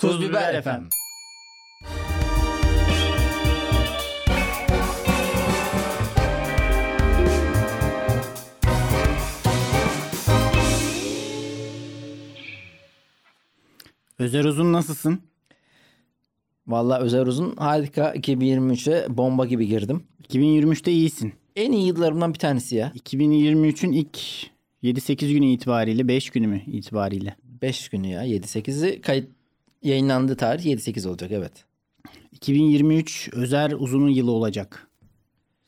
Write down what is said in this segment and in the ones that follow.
Tuz Biber efendim. Özer Uzun nasılsın? Valla Özer Uzun harika. 2023'e bomba gibi girdim. 2023'te iyisin. En iyi yıllarımdan bir tanesi ya. 2023'ün ilk 7-8 günü itibariyle 5 günü mü itibariyle? 5 günü ya. 7-8'i kayıt yayınlandığı tarih 7-8 olacak evet. 2023 Özer Uzun'un yılı olacak.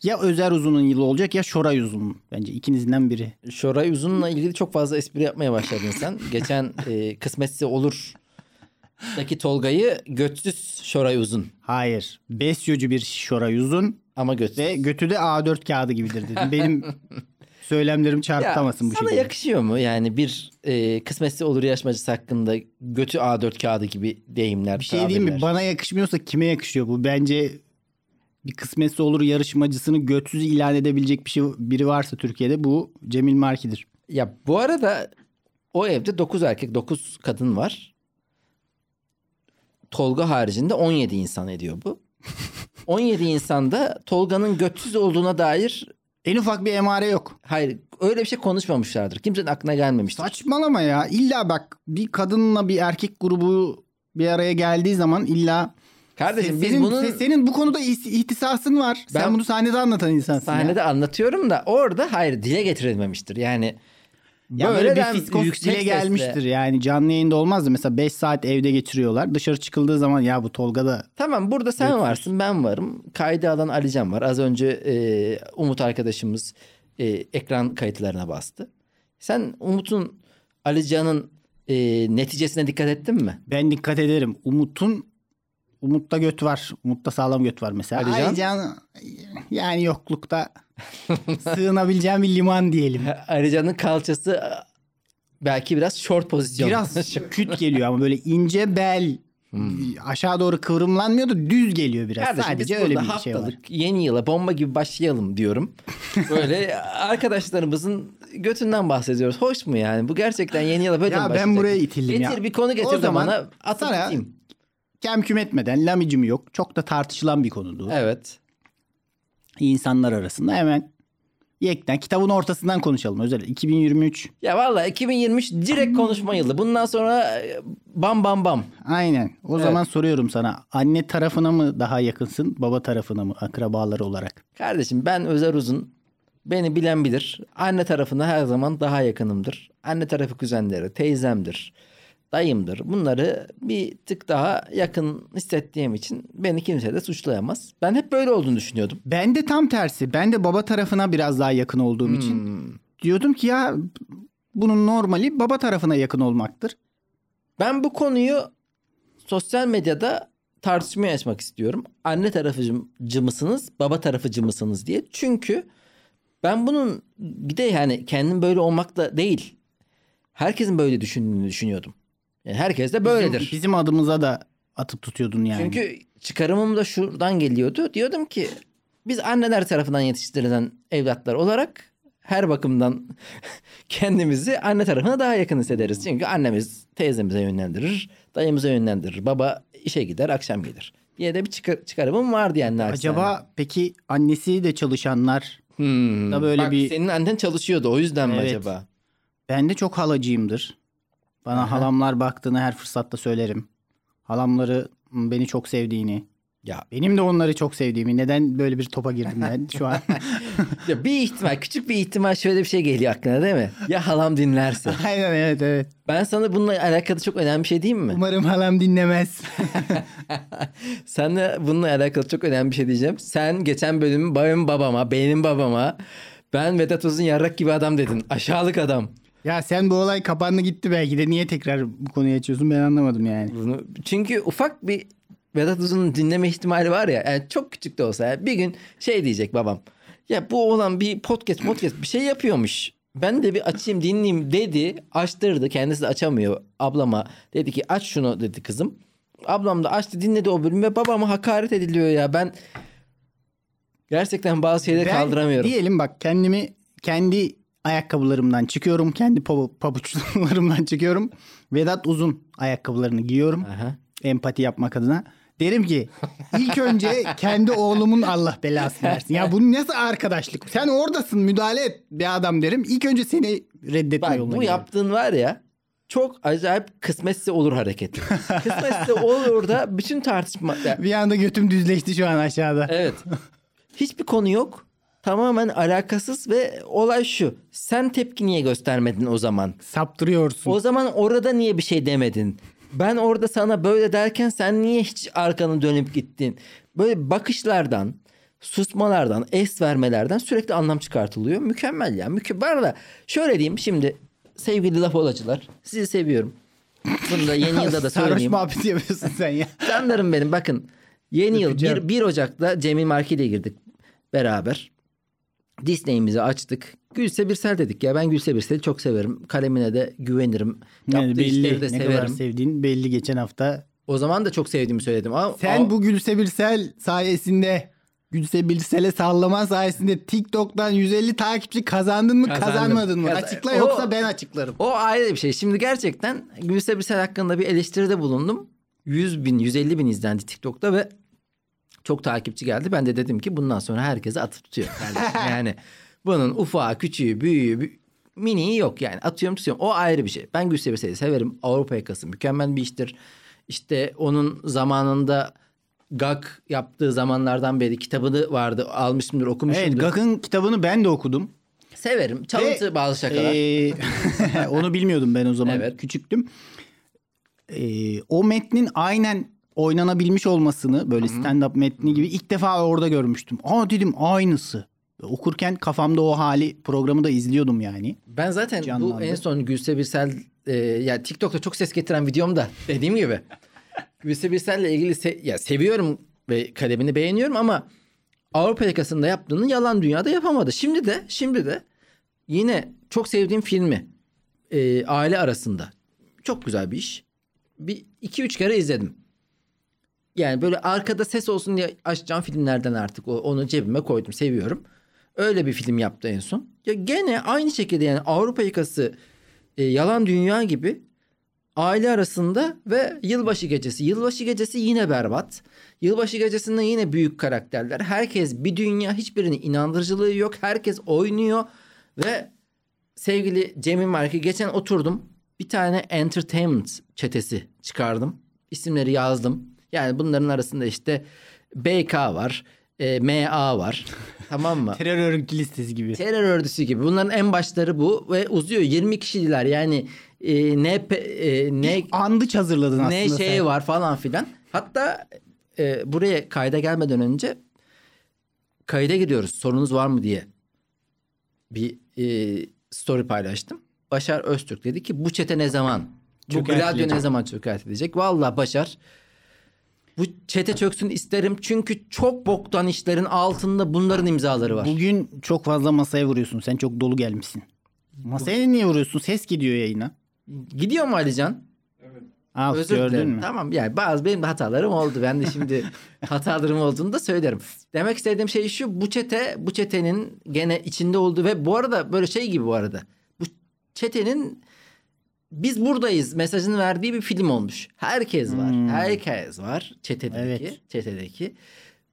Ya Özer Uzun'un yılı olacak ya Şoray Uzun'un. Bence ikinizinden biri. Şoray Uzun'la ilgili çok fazla espri yapmaya başladın sen. Geçen e, kısmetse olur daki Tolga'yı götsüz Şoray Uzun. Hayır. Besyocu bir Şoray Uzun Ama götsüz. ve götü de A4 kağıdı gibidir dedim. Benim söylemlerim Ya, çarpıtamasın bu sana şekilde. yakışıyor mu? Yani bir e, kısmetse olur yarışmacısı hakkında götü A4 kağıdı gibi deyimler, Bir şey diyeyim mi? Bana yakışmıyorsa kime yakışıyor bu? Bence bir kısmetse olur yarışmacısını götsüz ilan edebilecek bir şey biri varsa Türkiye'de bu Cemil Marki'dir. Ya bu arada o evde 9 erkek 9 kadın var. Tolga haricinde 17 insan ediyor bu. 17 insanda Tolga'nın götsüz olduğuna dair En ufak bir emare yok. hayır öyle bir şey konuşmamışlardır. Kimsenin aklına gelmemiştir. Saçmalama ya. İlla bak bir kadınla bir erkek grubu bir araya geldiği zaman illa Kardeşim Se- biz senin, bunun se- senin bu konuda is- ihtisasın var. Sen Ben- bunu sahnede anlatan insansın. ya. sahnede anlatıyorum da orada hayır dile getirilmemiştir. Yani Ya böyle, bir fiskos yüksek dile sesle- gelmiştir. Yani canlı yayında olmazdı. Mesela 5 saat evde geçiriyorlar. Dışarı çıkıldığı zaman ya bu Tolga da Tamam burada sen varsın ben varım. Kaydı alan Alican var. Az önce e, Umut arkadaşımız e, ekran kayıtlarına bastı. Sen Umut'un Alican'ın e, neticesine dikkat ettin mi? ben dikkat ederim. Umut'un Umut'ta göt var. Umut'ta sağlam göt var mesela. Ali Can? Alican yani yoklukta sığınabileceğim bir liman diyelim. Alican'ın kalçası e, belki biraz short pozisyon. Biraz küt geliyor ama böyle ince bel aşağı doğru kıvrımlanmıyor da düz geliyor biraz. Hmm. Kardeşim Sadece biz öyle bir şey var. haftalık yeni yıla bomba gibi başlayalım diyorum. Böyle arkadaşlarımızın götünden bahsediyoruz. Hoş mu yani? Bu gerçekten yeni yıla böyle Ya mi ben buraya itildim Getir ya. bir konu getir O de zaman bana atıp sana- gideyim. Kem küm etmeden lamicim yok. Çok da tartışılan bir konudu. Evet. İnsanlar arasında hemen yekten kitabın ortasından konuşalım. Özel 2023 Ya valla 2023 direkt konuşma yılı. Bundan sonra e, bam bam bam. aynen. O Evet. zaman soruyorum sana. Anne tarafına mı daha yakınsın? Baba tarafına mı? Akrabaları olarak. Kardeşim ben Özer Uzun. Beni bilen bilir. Anne tarafına her zaman daha yakınımdır. Anne tarafı kuzenleri, teyzemdir, dayımdır. Bunları bir tık daha yakın hissettiğim için beni kimse de suçlayamaz. Ben hep böyle olduğunu düşünüyordum. Ben de tam tersi. Ben de baba tarafına biraz daha yakın olduğum için Hmm. diyordum ki ya bunun normali baba tarafına yakın olmaktır. Ben bu konuyu sosyal medyada tartışmaya açmak istiyorum. Anne tarafıcı mısınız, baba tarafıcı mısınız diye. Çünkü ben bunun bir de yani kendim böyle olmakla değil. Herkesin böyle düşündüğünü düşünüyordum. Yani herkes de böyledir. Bizim, bizim adımıza da atıp tutuyordun yani. Çünkü çıkarımım da şuradan geliyordu. Diyordum ki biz anneler tarafından yetiştirilen evlatlar olarak her bakımdan kendimizi anne tarafına daha yakın hissederiz. Çünkü annemiz teyzemize yönlendirir, dayımıza yönlendirir. Baba işe gider, akşam gelir diye de bir çıkar, çıkarımım vardı yani. naçizane. Acaba peki annesi de çalışanlar Hmm, da böyle bak bir- Senin annen çalışıyordu o yüzden mi Evet. acaba? Ben de çok halacıyımdır. Bana Aha. halamlar baktığını her fırsatta söylerim. Halamları m, beni çok sevdiğini, Ya, benim de onları çok sevdiğimi. Neden böyle bir topa girdim ben şu an? ya bir ihtimal, küçük bir ihtimal şöyle bir şey geliyor aklına değil mi? Ya halam dinlerse. Aynen evet evet. Ben sana bununla alakalı çok önemli bir şey diyeyim mi? Umarım halam dinlemez. Sana bununla alakalı çok önemli bir şey diyeceğim. Sen geçen bölümü benim babama, benim babama ben Vedat Uzun yarrak gibi adam dedin. Aşağılık adam. Ya sen bu olay kapandı gitti belki de niye tekrar bu konuyu açıyorsun ben anlamadım yani. Bunu, çünkü ufak bir Vedat Uzun'un dinleme ihtimali var ya. Yani çok küçük de olsa yani bir gün şey diyecek babam. Ya bu oğlan bir podcast podcast bir şey yapıyormuş. Ben de bir açayım dinleyeyim dedi. Açtırdı. Kendisi de açamıyor ablama. Dedi ki aç şunu dedi kızım. Ablam da açtı dinledi o bölümü ve babama hakaret ediliyor ya. Ben gerçekten bazı şeyleri Ben kaldıramıyorum. diyelim bak kendimi kendi ayakkabılarımdan çıkıyorum. Kendi pa- pabuçlarımdan çıkıyorum. Vedat Uzun ayakkabılarını giyiyorum. Aha. empati yapmak adına. Derim ki ilk önce kendi oğlumun Allah belasını versin. Ya bu nasıl arkadaşlık? Sen oradasın müdahale et bir adam derim. İlk önce seni reddetme Bak yoluna bu giderim. yaptığın var ya çok acayip kısmetse olur hareketi. kısmetse olur da bütün tartışma... Bir anda götüm düzleşti şu an aşağıda. evet. Hiçbir konu yok. Tamamen alakasız ve olay şu. Sen tepki niye göstermedin o zaman? Saptırıyorsun. O zaman orada niye bir şey demedin? Ben orada sana böyle derken sen niye hiç arkanı dönüp gittin? Böyle bakışlardan, susmalardan, es vermelerden sürekli anlam çıkartılıyor. Mükemmel ya. Mükemmel. da şöyle diyeyim şimdi sevgili laf olacılar. Sizi seviyorum. Bunu da yeni yılda da Sarhoş söyleyeyim. muhabbeti yapıyorsun sen ya. Canlarım benim bakın. Yeni yıl Öpeceğim. 1, 1 Ocak'ta Cemil Marki ile girdik beraber. Disney'imizi açtık. Gülse Birsel dedik ya ben Gülse Birsel'i çok severim. Kalemine de güvenirim. Yani Yaptığı belli de ne kadar severim. sevdiğin belli geçen hafta. O zaman da çok sevdiğimi söyledim. Ama, Sen ama- bu Gülse Birsel sayesinde Gülse Birsel'e sallama sayesinde TikTok'tan 150 takipçi kazandın mı Kazandım. kazanmadın mı? Kazan- Açıkla O- yoksa ben açıklarım. o ayrı bir şey. Şimdi gerçekten Gülse Birsel hakkında bir eleştiride bulundum. 100 bin, 150 bin izlendi TikTok'ta ve çok takipçi geldi. Ben de dedim ki bundan sonra herkese atıp tutuyor. kardeşim. yani bunun ufağı, küçüğü, büyüğü, bü- miniği yok yani. Atıyorum tutuyorum. O ayrı bir şey. Ben Gülse Birsel'i severim. Avrupa yakası mükemmel bir iştir. İşte onun zamanında GAK yaptığı zamanlardan beri kitabını vardı. Almışımdır, okumuşumdur. Evet Gak'ın kitabını ben de okudum. Severim. Çalıntı Ve, bazı şakalar. Ee, onu bilmiyordum ben o zaman. Evet. Küçüktüm. Ee, o metnin aynen oynanabilmiş olmasını böyle stand-up metni gibi ilk defa orada görmüştüm. Aa dedim aynısı. Okurken kafamda o hali programı da izliyordum yani. Ben zaten bu Canlandı. en son Gülse Birsel e, ya TikTok'ta çok ses getiren videomda dediğim gibi Gülse Birsel'le ilgili se- ya seviyorum ve kalemini beğeniyorum ama Avrupa yakasında yaptığını yalan dünyada yapamadı. Şimdi de şimdi de yine çok sevdiğim filmi e, aile arasında çok güzel bir iş. Bir iki üç kere izledim. Yani böyle arkada ses olsun diye açacağım filmlerden artık onu cebime koydum seviyorum. Öyle bir film yaptı en son. Ya gene aynı şekilde yani Avrupa yakası e, yalan dünya gibi aile arasında ve yılbaşı gecesi. Yılbaşı gecesi yine berbat. Yılbaşı gecesinde yine büyük karakterler. Herkes bir dünya hiçbirinin inandırıcılığı yok. Herkes oynuyor ve sevgili Cemil Marki geçen oturdum. Bir tane entertainment çetesi çıkardım. İsimleri yazdım. Yani bunların arasında işte BK var, e, MA var. tamam mı? Terör örgütü listesi gibi. Terör örgütü gibi. Bunların en başları bu ve uzuyor. 20 kişiler yani e, ne e, ne Andıç hazırladın aslında ne şey sen. var falan filan. Hatta e, buraya kayda gelmeden önce kayda gidiyoruz. Sorunuz var mı diye bir e, story paylaştım. Başar Öztürk dedi ki bu çete ne zaman? Bu Çökertilecek. Gladio ne zaman çökertilecek? Vallahi Başar bu çete çöksün isterim çünkü çok boktan işlerin altında bunların imzaları var. Bugün çok fazla masaya vuruyorsun. Sen çok dolu gelmişsin. Masaya niye vuruyorsun? Ses gidiyor yayına. Gidiyor mu Alican? Aa, Özür gördün dilerim. mü? Tamam yani bazı benim de hatalarım oldu. Ben de şimdi hatalarım olduğunu da söylerim. Demek istediğim şey şu bu çete bu çetenin gene içinde olduğu ve bu arada böyle şey gibi bu arada. Bu çetenin biz buradayız mesajını verdiği bir film olmuş. Herkes var. Hmm. Herkes var çetedeki. Evet. Çetedeki.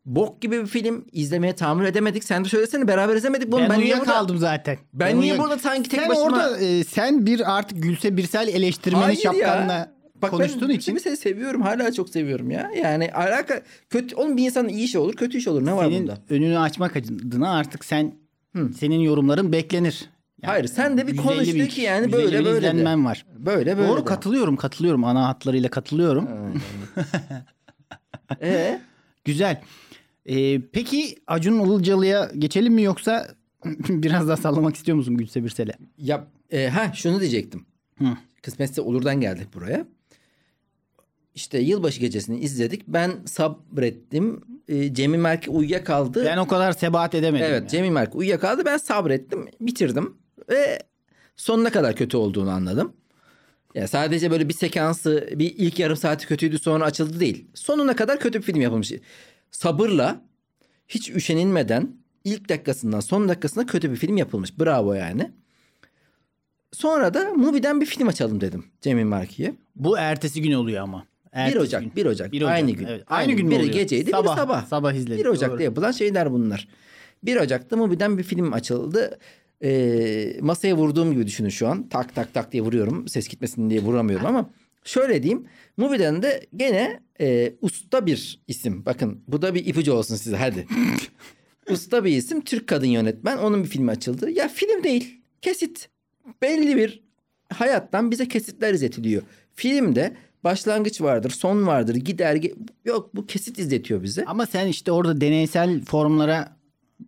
Bok gibi bir film izlemeye tahammül edemedik. Sen de söylesene beraber izlemedik bunu. Ben, niye burada- uyuyakaldım zaten. Ben niye uyuyak- burada sanki tek sen başıma... orada e, sen bir artık Gülse Birsel eleştirmeni Hayır ya. şapkanla Bak konuştuğun ben için seni seviyorum. Hala çok seviyorum ya. Yani alaka kötü onun bir insanın iyi işi olur, kötü iş olur. Ne var senin bunda? önünü açmak adına artık sen Hı. senin yorumların beklenir. Yani Hayır, sen de bir 150 konuş bin- de ki yani 150 böyle böyle de. izlenmen var. Böyle böyle. Doğru de. katılıyorum katılıyorum ana hatlarıyla katılıyorum. Ee, Güzel. Ee, peki Acun Ilıcalı'ya geçelim mi yoksa biraz daha sallamak istiyor musun Gülse Birsel'e? ya e, ha şunu diyecektim. Hı. Kısmetse olurdan geldik buraya. İşte yılbaşı gecesini izledik. Ben sabrettim. E, Cemil Merke uyuyakaldı. Ben o kadar sebat edemedim. Evet ya. Cemil Merke uyuyakaldı. Ben sabrettim. Bitirdim. Ve sonuna kadar kötü olduğunu anladım. Ya sadece böyle bir sekansı bir ilk yarım saati kötüydü sonra açıldı değil. Sonuna kadar kötü bir film yapılmış. Sabırla hiç üşenilmeden ilk dakikasından son dakikasına kötü bir film yapılmış. Bravo yani. Sonra da Mubi'den bir film açalım dedim Cemil Marki'ye. Bu ertesi gün oluyor ama. Ertesi 1 Ocak, gün. 1 Ocak. 1 Ocak, Aynı gün. evet. Aynı gün mü Biri oluyor? geceydi, Sabah, biri sabah. sabah izledik, 1 Ocak'ta doğru. yapılan şeyler bunlar. 1 Ocak'ta Mubi'den bir film açıldı. Ee, masaya vurduğum gibi düşünün şu an. Tak tak tak diye vuruyorum. Ses gitmesin diye vuramıyorum ama şöyle diyeyim. Mubi'den de gene e, usta bir isim. Bakın bu da bir ipucu olsun size hadi. usta bir isim. Türk kadın yönetmen. Onun bir filmi açıldı. Ya film değil. Kesit. Belli bir hayattan bize kesitler izletiliyor. Filmde başlangıç vardır, son vardır, gider. Yok bu kesit izletiyor bize. Ama sen işte orada deneysel formlara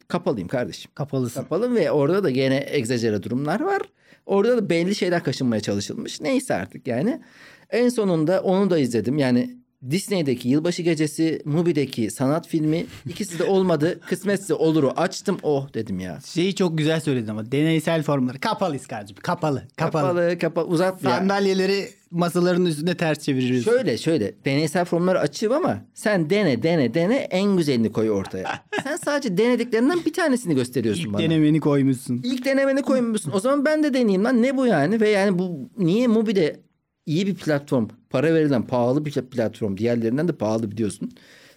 Kapalıyım kardeşim. kapalısın. Kapalı ve orada da gene egzajere durumlar var. Orada da belli şeyler kaşınmaya çalışılmış. Neyse artık yani. En sonunda onu da izledim. Yani Disney'deki Yılbaşı Gecesi, Mubi'deki sanat filmi ikisi de olmadı. Kısmetse oluru açtım. Oh dedim ya. Şeyi çok güzel söyledin ama deneysel formları kapalıyız kardeşim. Kapalı. Kapalı. Kapalı kapalı uzatma. ya. Sandalyeleri masaların üstünde ters çeviririz. Şöyle şöyle deneysel formları açayım ama sen dene dene dene en güzelini koy ortaya. sen sadece denediklerinden bir tanesini gösteriyorsun İlk bana. denemeni koymuşsun. İlk denemeni koymuşsun. O zaman ben de deneyeyim lan. Ne bu yani? Ve yani bu niye Mubi'de iyi bir platform, para verilen pahalı bir platform. Diğerlerinden de pahalı biliyorsun.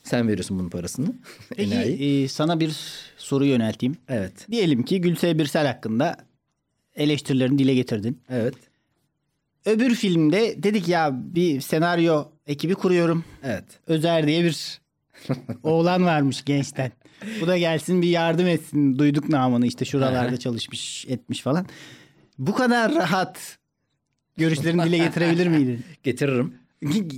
Sen veriyorsun bunun parasını. Peki e, sana bir soru yönelteyim. Evet. Diyelim ki Gülse Birsel hakkında eleştirilerini dile getirdin. Evet. Öbür filmde dedik ya bir senaryo ekibi kuruyorum. Evet. Özer diye bir oğlan varmış gençten. Bu da gelsin bir yardım etsin. Duyduk namını işte şuralarda çalışmış etmiş falan. Bu kadar rahat görüşlerini dile getirebilir miydin? Getiririm.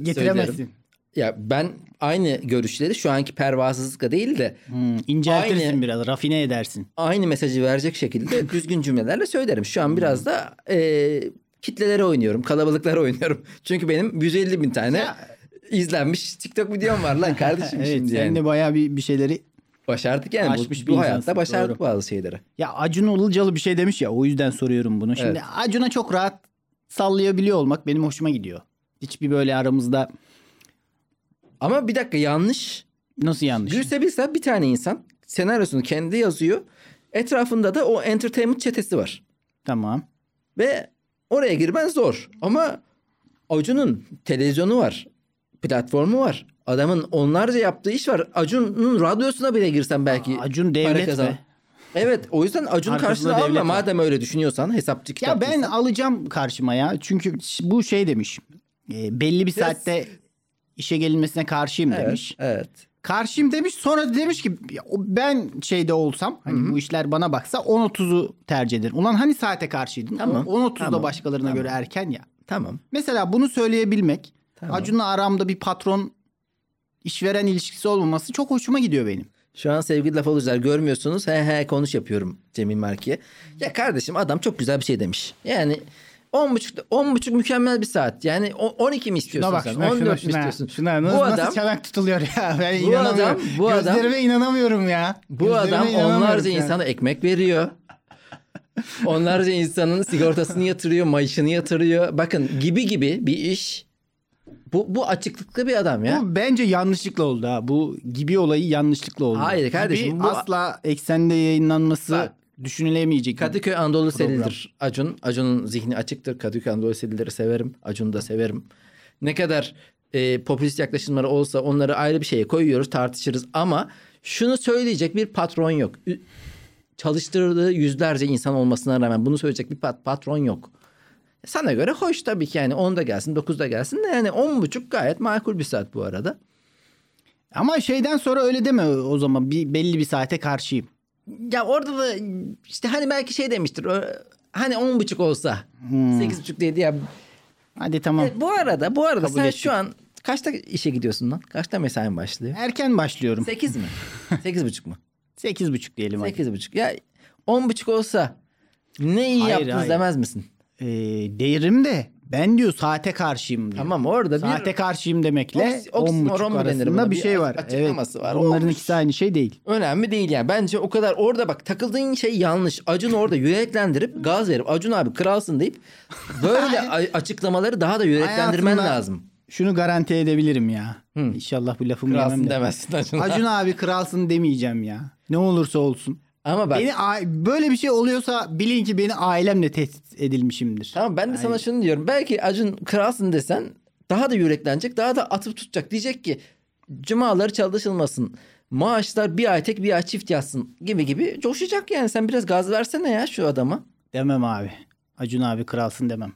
Getiremezsin. Ya ben aynı görüşleri şu anki pervasızlıkla değil de Hmm, inceltirsin Aynı- biraz, rafine edersin. aynı mesajı verecek şekilde düzgün cümlelerle söylerim. Şu an biraz da e, kitlelere oynuyorum, kalabalıklara oynuyorum. Çünkü benim 150 bin tane Ya- izlenmiş TikTok videom var lan kardeşim evet, şimdi sen yani. de bayağı bir, bir şeyleri... Başardık yani Aşmış bu, bu hayatta başardık doğru. bazı şeyleri. Ya Acun Ilıcalı bir şey demiş ya o yüzden soruyorum bunu. Şimdi Evet. Acun'a çok rahat sallayabiliyor olmak benim hoşuma gidiyor. Hiçbir böyle aramızda Ama bir dakika yanlış. nasıl yanlış? Gülse Birsel bir tane insan senaryosunu kendi yazıyor. Etrafında da o entertainment çetesi var. Tamam. Ve oraya girmen zor. Ama Acun'un televizyonu var. Platformu var. Adamın onlarca yaptığı iş var. Acun'un radyosuna bile girsen belki Acun devlet kazan. be. Evet o yüzden karşılığını devlet alma. var. Madem öyle düşünüyorsan hesapçı Ya kitap. ben alacağım karşıma ya. Çünkü bu şey demiş. e, belli bir saatte işe gelinmesine karşıyım evet, demiş. evet. Karşıyım demiş. Sonra demiş ki ya ben şeyde olsam hani bu işler bana baksa 10.30'u tercih ederim. Ulan hani saate karşıydın? Tamam, 10.30'da tamam, başkalarına tamam. göre erken ya. Tamam. Mesela bunu söyleyebilmek, Tamam. Acun'la aramda bir patron işveren ilişkisi olmaması çok hoşuma gidiyor benim. Şu an sevgili laf alıcılar görmüyorsunuz. He he konuş yapıyorum Cemil Marki'ye. Ya kardeşim adam çok güzel bir şey demiş. Yani 10 buçuk, 10 buçuk mükemmel bir saat. Yani o- 12 mi istiyorsun Şuna bak sen? şuna 14 şuna mi şuna. istiyorsun? Şuna nasıl, bu nasıl adam çanak tutuluyor ya. Ben Bu adam- bu adam- Gözlerime inanamıyorum ya. bu Gözlerime adam onlarca ya. insana ekmek veriyor. onlarca insanın sigortasını yatırıyor, maaşını yatırıyor. Bakın gibi gibi bir iş. Bu bu açıklıklı bir adam ya. Bu bence yanlışlıkla oldu ha. Bu gibi olayı yanlışlıkla oldu. Hayır kardeşim, Gibi bu- asla eksende yayınlanması Bak. düşünülemeyecek. Kadıköy Anadolu. Seli'dir. Acun. Acun'un zihni açıktır. Kadıköy Anadolu Selileri severim. Acun'u da severim. Ne kadar e, popülist yaklaşımları olsa onları ayrı bir şeye koyuyoruz tartışırız. Ama şunu söyleyecek bir patron yok. Çalıştırdığı yüzlerce insan olmasına rağmen bunu söyleyecek bir pat- patron yok. Sana göre hoş tabii ki yani 10'da gelsin 9'da gelsin de yani 10 buçuk gayet makul bir saat bu arada. Ama şeyden sonra öyle deme o zaman. Bir, belli bir saate karşıyım. Ya orada da işte hani belki şey demiştir. Hani 10 buçuk olsa Hmm. 8 buçuk dedi ya Hadi tamam. E, bu arada bu arada Kabul sen ettik. şu an kaçta işe gidiyorsun lan? Kaçta mesain başlıyor? Erken başlıyorum. 8 mi? 8 buçuk mu? Sekiz buçuk diyelim hadi. 8 buçuk. Ya 10 buçuk olsa ne iyi Hayır, yaptınız hayır. demez misin? Ee, derim de ben diyor saate karşıyım diyor. Tamam orada Saate bir karşıyım demekle Oks- on buçuk oksimoron mu denir arasında buna? bir şey var. açıklaması evet. var. Olmuş. ikisi aynı şey değil. önemli değil yani. Bence o kadar orada bak takıldığın şey yanlış. Acun orada yüreklendirip gaz verip Acun abi kralsın deyip böyle açıklamaları daha da yüreklendirmen Hayatımda lazım. Şunu garanti edebilirim ya. İnşallah bu lafımı Kralsın yemem de. demezsin Acun. Acun abi kralsın demeyeceğim ya. Ne olursa olsun. Ama bak Beni böyle bir şey oluyorsa bilin ki beni ailemle tehdit edilmişimdir. Tamam ben de sana şunu diyorum. Belki Acun kralsın desen daha da yüreklenecek, daha da atıp tutacak. Diyecek ki cumaları çalışılmasın. Maaşlar bir ay tek bir ay çift yatsın gibi gibi coşacak yani. Sen biraz gaz versene ya şu adama. Demem abi. Acun abi kralsın demem.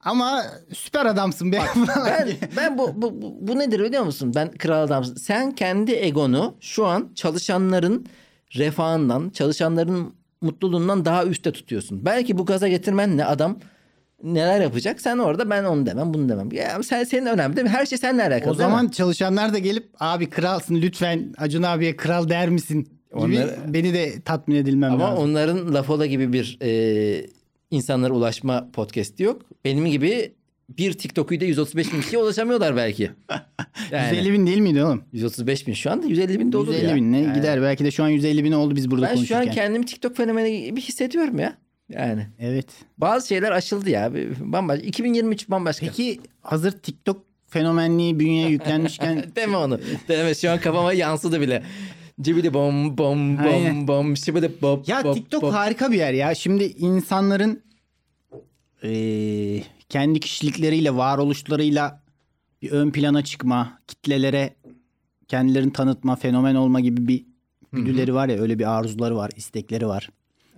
Ama süper adamsın be. Ben ben bu, bu bu- bu nedir biliyor musun? Ben kral adamsın. Sen kendi egonu şu an çalışanların refahından, çalışanların mutluluğundan daha üstte tutuyorsun. Belki bu gaza getirmenle adam neler yapacak? Sen orada ben onu demem, bunu demem. Ya sen senin önemli değil mi? Her şey seninle alakalı. o değil mi? zaman çalışanlar da gelip abi kralsın lütfen Acun abiye kral der misin? Gibi Onları- beni de tatmin edilmem ama lazım. onların Lafola gibi bir e, insanlara ulaşma podcast'i yok. Benim gibi bir TikTok'u da 135 bin kişiye ulaşamıyorlar belki. Yani 150 bin değil miydi oğlum? 135 bin şu anda 150 bin de olur 150 ya. bin ne Yani gider. Belki de şu an 150 bin oldu biz burada Ben şu konuşurken. an kendimi TikTok fenomeni gibi hissediyorum ya. Yani Evet. bazı şeyler aşıldı ya. Bambaşka. 2023 bambaşka. Peki hazır TikTok fenomenliği bünyeye yüklenmişken Deme onu. Deme şu an kafama yansıdı bile. Cibidi bom bom bom Aynen. bom şibidi bop Ya bop, TikTok bop. harika bir yer ya. Şimdi insanların eee, kendi kişilikleriyle, varoluşlarıyla bir ön plana çıkma, kitlelere kendilerini tanıtma, fenomen olma gibi bir güdüleri var ya, öyle bir arzuları var, istekleri var.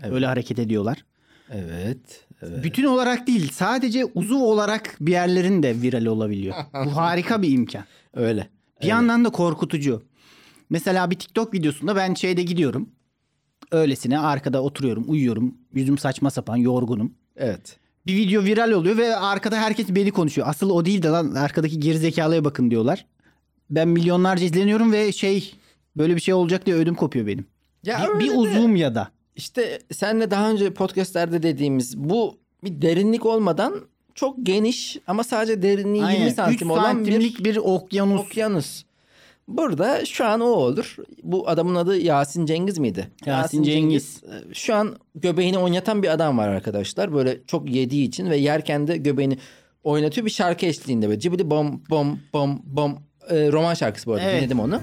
Evet. Öyle hareket ediyorlar. Evet. evet. Bütün olarak değil, sadece uzuv olarak bir yerlerin de viral olabiliyor. Bu harika bir imkan. Öyle. Bir yandan da korkutucu. Mesela bir TikTok videosunda ben şeyde gidiyorum. Öylesine arkada oturuyorum, uyuyorum. Yüzüm saçma sapan, yorgunum. Evet. Bir video viral oluyor ve arkada herkes beni konuşuyor. Asıl o değil de lan arkadaki gerizekalıya bakın diyorlar. Ben milyonlarca izleniyorum ve şey böyle bir şey olacak diye ödüm kopuyor benim. Ya bir, bir uzvum ya da. İşte senle daha önce podcastlerde dediğimiz bu bir derinlik olmadan çok geniş ama sadece derinliği 20 Aynen. santim 3 olan bir bir okyanus. okyanus. Burada şu an o olur. Bu adamın adı Yasin Cengiz miydi? Yasin Cengiz. e, Şu an göbeğini oynatan bir adam var arkadaşlar. Böyle çok yediği için ve yerken de göbeğini oynatıyor bir şarkı eşliğinde böyle. Cibidi bom bom bom bom. E, roman şarkısı bu arada. Evet. Dinledim onu.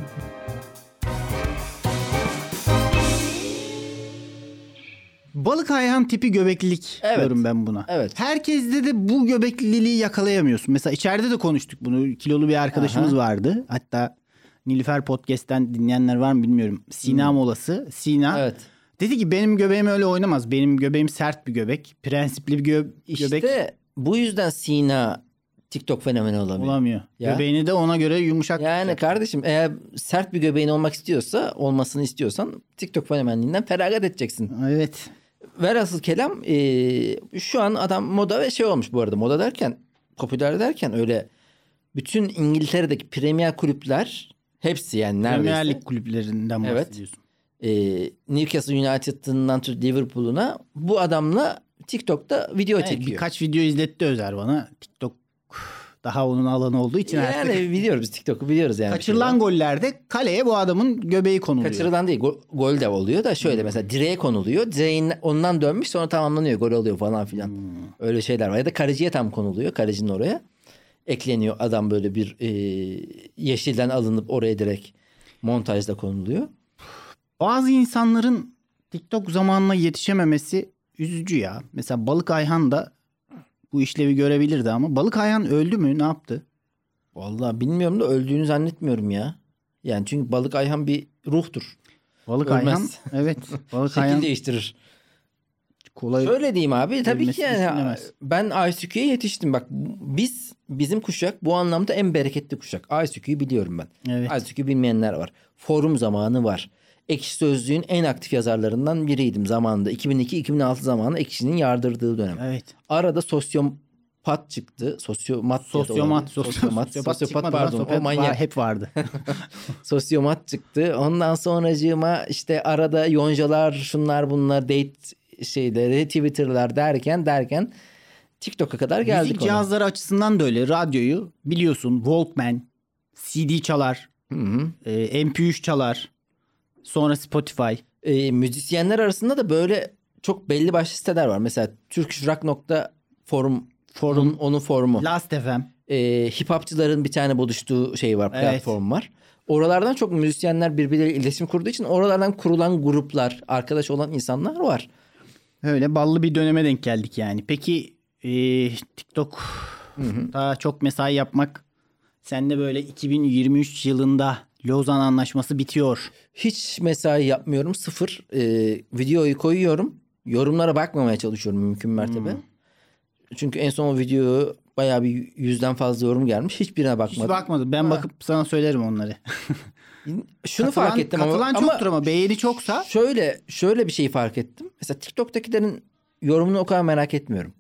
Balık ayhan tipi göbeklilik Evet. diyorum ben buna. Evet. Herkeste de bu göbekliliği yakalayamıyorsun. Mesela içeride de konuştuk bunu. Kilolu bir arkadaşımız Aha. vardı. Hatta Nilüfer Podcast'ten dinleyenler var mı bilmiyorum. Sina molası. Sina Hmm. Evet. dedi ki benim göbeğim öyle oynamaz. Benim göbeğim sert bir göbek. Prensipli bir gö- İşte göbek bu yüzden Sina TikTok fenomeni olamıyor. olamıyor. Ya. Göbeğini de ona göre yumuşak. Yani kardeşim eğer sert bir göbeğin olmak istiyorsa, olmasını istiyorsan TikTok fenomenliğinden feragat edeceksin. Evet. Velhasıl kelam e, şu an adam moda ve şey olmuş bu arada. Moda derken, popüler derken öyle bütün İngiltere'deki Premier kulüpler hepsi yani neredeyse. Premier Lig kulüplerinden Evet. bahsediyorsun. e, Newcastle United'ından tut Liverpool'una bu adamla TikTok'ta video Evet, çekiyor. birkaç video izletti Özer bana. TikTok daha onun alanı olduğu için yani artık. biliyoruz biz TikTok'u biliyoruz yani. Kaçırılan gollerde kaleye bu adamın göbeği konuluyor. Kaçırılan değil gol, gol de oluyor da şöyle mesela direğe konuluyor. Direğin ondan dönmüş sonra tamamlanıyor gol oluyor falan filan. Öyle şeyler var. Ya da kaleciye tam konuluyor kalecinin oraya. Ekleniyor adam böyle bir e, yeşilden alınıp oraya direkt montajda konuluyor. Bazı insanların TikTok zamanına yetişememesi üzücü ya. Mesela Balık Ayhan da bu işlevi görebilirdi ama Balık Ayhan öldü mü? Ne yaptı? Vallahi bilmiyorum da öldüğünü zannetmiyorum ya. Yani çünkü balık Ayhan bir ruhtur. Balık Ölmez. Ayhan evet. Balık Şekil Ayhan değiştirir. Kolay. Şöyle diyeyim abi tabii ki yani düşünülemez. ben ICQ'ya yetiştim. Bak biz bizim kuşak bu anlamda en bereketli kuşak. ICQ'yu biliyorum ben. Evet. ICQ bilmeyenler var. Forum zamanı var. Ekşi Sözlüğün en aktif yazarlarından biriydim zamanında. 2002-2006 zamanı Ekşi'nin yardırdığı dönem. Evet. Arada sosyopat çıktı. Sosyomat. Sosyomat, olabilir. sosyomat, Sosyopat, sosyopat pardon. sosyopat O manyak. var, hep vardı. Sosyomat çıktı. Ondan sonracığıma işte arada yoncalar şunlar bunlar date şeyleri Twitter'lar derken derken TikTok'a kadar geldik Müzik ona. cihazları açısından da öyle. Radyoyu biliyorsun Walkman, CD çalar, Hı hı. e, MP3 çalar. Sonra Spotify. E, müzisyenler arasında da böyle çok belli başlı siteler var. Mesela turkishrock.forum Forum. onun, onun forumu. Last FM. E, hip hopçıların bir tane buluştuğu şey var, Evet. platform var. Oralardan çok müzisyenler birbirleriyle iletişim kurduğu için oralardan kurulan gruplar, arkadaş olan insanlar var. Öyle ballı bir döneme denk geldik yani. Peki e, TikTok Daha çok mesai yapmak. Sen de böyle 2023 yılında Lozan Anlaşması bitiyor. Hiç mesai yapmıyorum. Sıfır. Ee, videoyu koyuyorum. Yorumlara bakmamaya çalışıyorum mümkün mertebe. Hmm. Çünkü en son o videoyu bayağı bir yüzden fazla yorum gelmiş. Hiçbirine Hiç bakmadım. bakmadım. Ben Ha. bakıp sana söylerim onları. Şunu Katılan- fark ettim ama, katılan ama çoktur ama beğeni çoksa şöyle şöyle bir şey fark ettim. Mesela TikTok'takilerin yorumunu o kadar merak etmiyorum.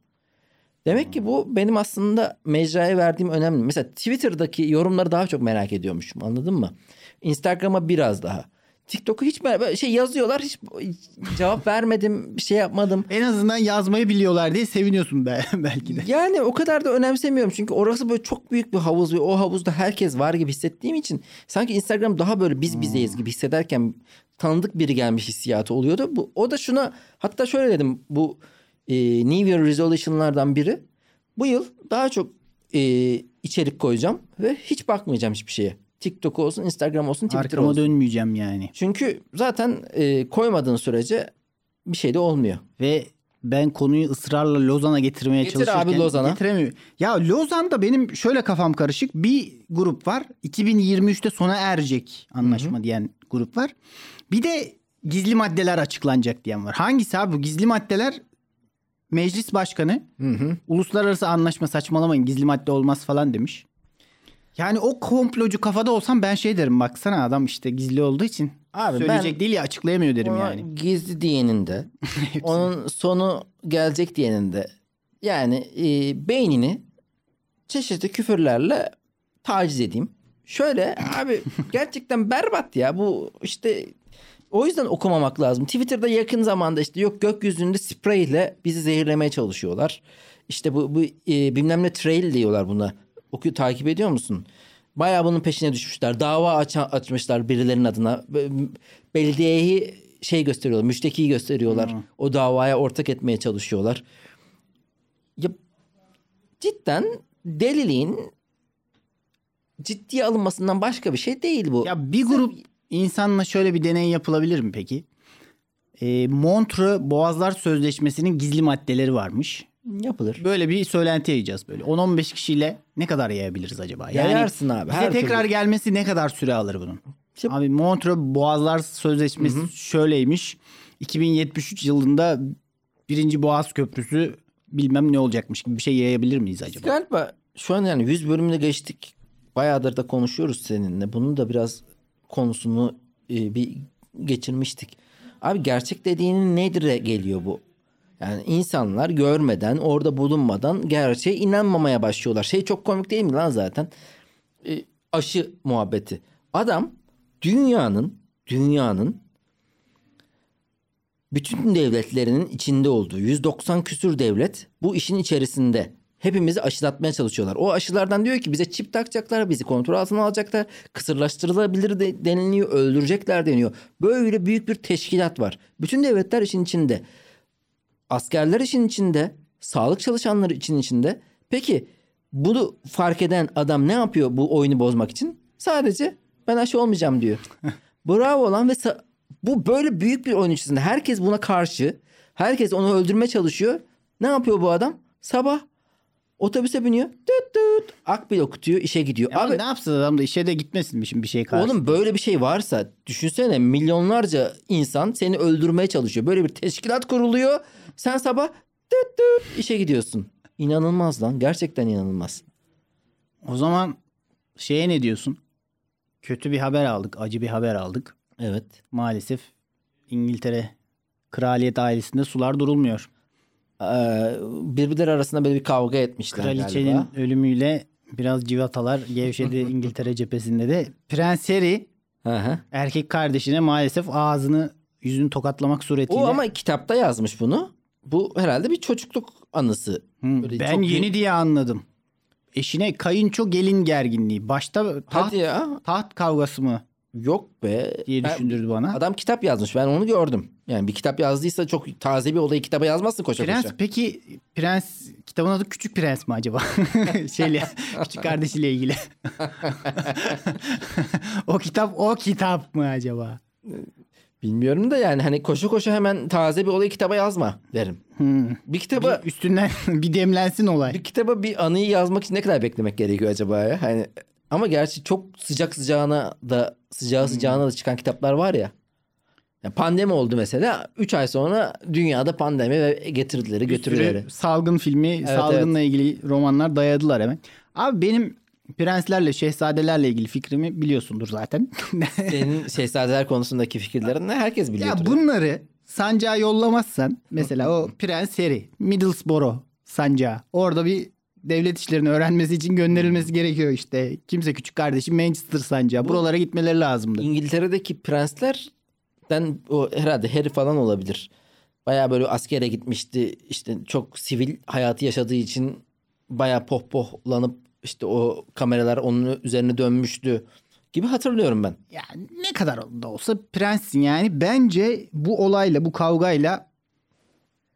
Demek ki bu benim aslında mecraya verdiğim önemli. Mesela Twitter'daki yorumları daha çok merak ediyormuşum. Anladın mı? Instagram'a biraz daha. TikTok'u hiç merak- şey yazıyorlar hiç cevap vermedim bir şey yapmadım. en azından yazmayı biliyorlar diye seviniyorsun be, belki de. Yani o kadar da önemsemiyorum çünkü orası böyle çok büyük bir havuz ve o havuzda herkes var gibi hissettiğim için sanki Instagram daha böyle biz bizeyiz gibi hissederken tanıdık biri gelmiş hissiyatı oluyordu. Bu, o da şuna hatta şöyle dedim bu e, New Year Resolution'lardan biri bu yıl daha çok e, içerik koyacağım ve hiç bakmayacağım hiçbir şeye. TikTok olsun, Instagram olsun, Twitter Arkama olsun. dönmeyeceğim yani. Çünkü zaten e, koymadığın sürece bir şey de olmuyor. Ve ben konuyu ısrarla Lozan'a getirmeye Getir çalışırken abi Lozan'a. getiremiyorum. Ya Lozan'da benim şöyle kafam karışık. Bir grup var. 2023'te sona erecek anlaşma diyen grup var. Bir de gizli maddeler açıklanacak diyen var. Hangisi abi bu gizli maddeler? Meclis Başkanı Hı hı. uluslararası anlaşma saçmalamayın gizli madde olmaz falan demiş. Yani o komplocu kafada olsam ben şey derim baksana adam işte gizli olduğu için Abi söyleyecek ben- değil ya açıklayamıyor derim yani. Gizli diyeninde, onun sonu gelecek diyeninde yani e, beynini çeşitli küfürlerle taciz edeyim. Şöyle abi gerçekten berbat ya bu işte o yüzden okumamak lazım. Twitter'da yakın zamanda işte yok gökyüzünde spreyle bizi zehirlemeye çalışıyorlar. İşte bu, bu e, bilmem ne trail diyorlar buna. Oku takip ediyor musun? Bayağı bunun peşine düşmüşler. Dava aç açmışlar birilerinin adına. Be- Belediyeyi şey gösteriyorlar, müştekiyi gösteriyorlar. O davaya ortak etmeye çalışıyorlar. Ya cidden deliliğin ciddiye alınmasından başka bir şey değil bu. Ya bir grup insanla şöyle bir deney yapılabilir mi peki? E, Montreux Boğazlar Sözleşmesi'nin gizli maddeleri varmış. Yapılır. Böyle bir söylenti yayacağız böyle. 10-15 kişiyle ne kadar yayabiliriz acaba? Yayarsın abi, Bize her tekrar türlü. gelmesi ne kadar süre alır bunun? İşte- Abi Montreux Boğazlar Sözleşmesi şöyleymiş. 2073 yılında birinci Boğaz Köprüsü bilmem ne olacakmış gibi bir şey yayabilir miyiz acaba? Galiba şu an yani 100 bölümde geçtik. Bayağıdır da konuşuyoruz seninle. Bunun da biraz konusunu e, bir geçirmiştik. Abi gerçek dediğinin nedir geliyor bu? Yani insanlar görmeden, orada bulunmadan gerçeğe inanmamaya başlıyorlar. Şey çok komik değil mi lan zaten? E, aşı muhabbeti. Adam dünyanın dünyanın bütün devletlerinin içinde olduğu 190 küsür devlet bu işin içerisinde. Hepimizi aşılatmaya çalışıyorlar. O aşılardan diyor ki bize çip takacaklar, bizi kontrol altına alacaklar, kısırlaştırılabilir de, deniliyor, öldürecekler deniyor. Böyle büyük bir teşkilat var. Bütün devletler işin içinde. Askerler işin içinde, sağlık çalışanları için içinde. Peki bunu fark eden adam ne yapıyor bu oyunu bozmak için? Sadece ben aşı olmayacağım diyor. Bravo lan ve bu böyle büyük bir oyun içerisinde. Herkes buna karşı. Herkes onu öldürmeye çalışıyor. Ne yapıyor bu adam? Sabah otobüse biniyor. Tüt tüt. Akbil okutuyor işe gidiyor. Ama Abi ne yapsın adam da işe de gitmesin mi şimdi bir şey karşı? Oğlum böyle bir şey varsa düşünsene milyonlarca insan seni öldürmeye çalışıyor. Böyle bir teşkilat kuruluyor. Sen sabah tıt tıt işe gidiyorsun. İnanılmaz lan. Gerçekten inanılmaz. O zaman şeye ne diyorsun? Kötü bir haber aldık, acı bir haber aldık. Evet. Maalesef İngiltere kraliyet ailesinde sular durulmuyor. Ee, birbirleri arasında böyle bir kavga etmişler Kraliçenin galiba. ölümüyle biraz civatalar gevşedi İngiltere cephesinde de. Prens Harry erkek kardeşine maalesef ağzını yüzünü tokatlamak suretiyle. O ama kitapta yazmış bunu. Bu herhalde bir çocukluk anısı. Böyle ben çok yeni büyük- diye anladım. Eşine kayınço gelin gerginliği. Başta taht, Hadi ya. taht kavgası mı Yok be. diye Ben- düşündürdü bana. Adam kitap yazmış. Ben onu gördüm. Yani bir kitap yazdıysa çok taze bir olayı kitaba yazmazsın koşa Prens koşa. peki Prens kitabın adı Küçük Prens mi acaba? Şeyle küçük kardeşiyle ilgili. o kitap o kitap mı acaba? Bilmiyorum da yani hani koşu koşu hemen taze bir olayı kitaba yazma derim. Hmm. Bir kitaba Bir üstünden bir demlensin olay. bir kitaba bir anıyı yazmak için ne kadar beklemek gerekiyor acaba ya? Hani ama gerçi çok sıcak sıcağına da sıcağı sıcağına da çıkan kitaplar var ya. Yani pandemi oldu mesela. 3 ay sonra dünyada pandemi ve getirdileri götürüleri. salgın filmi, salgınla ilgili romanlar dayadılar hemen. Abi benim prenslerle, şehzadelerle ilgili fikrimi biliyorsundur zaten. Senin şehzadeler konusundaki fikirlerin ne herkes biliyor. ya bunları sancağa yollamazsan mesela o Prens Harry, Middlesbrough sancağı. Orada bir devlet işlerini öğrenmesi için gönderilmesi gerekiyor işte. Kimse küçük kardeşim Manchester sancağı. Buralara gitmeleri lazımdı. İngiltere'deki prenslerden o herhalde Harry falan olabilir. Baya böyle askere gitmişti. İşte çok sivil hayatı yaşadığı için baya pohpohlanıp işte o kameralar onun üzerine dönmüştü gibi hatırlıyorum ben. Yani ne kadar da olsa prenssin yani. Bence bu olayla, bu kavgayla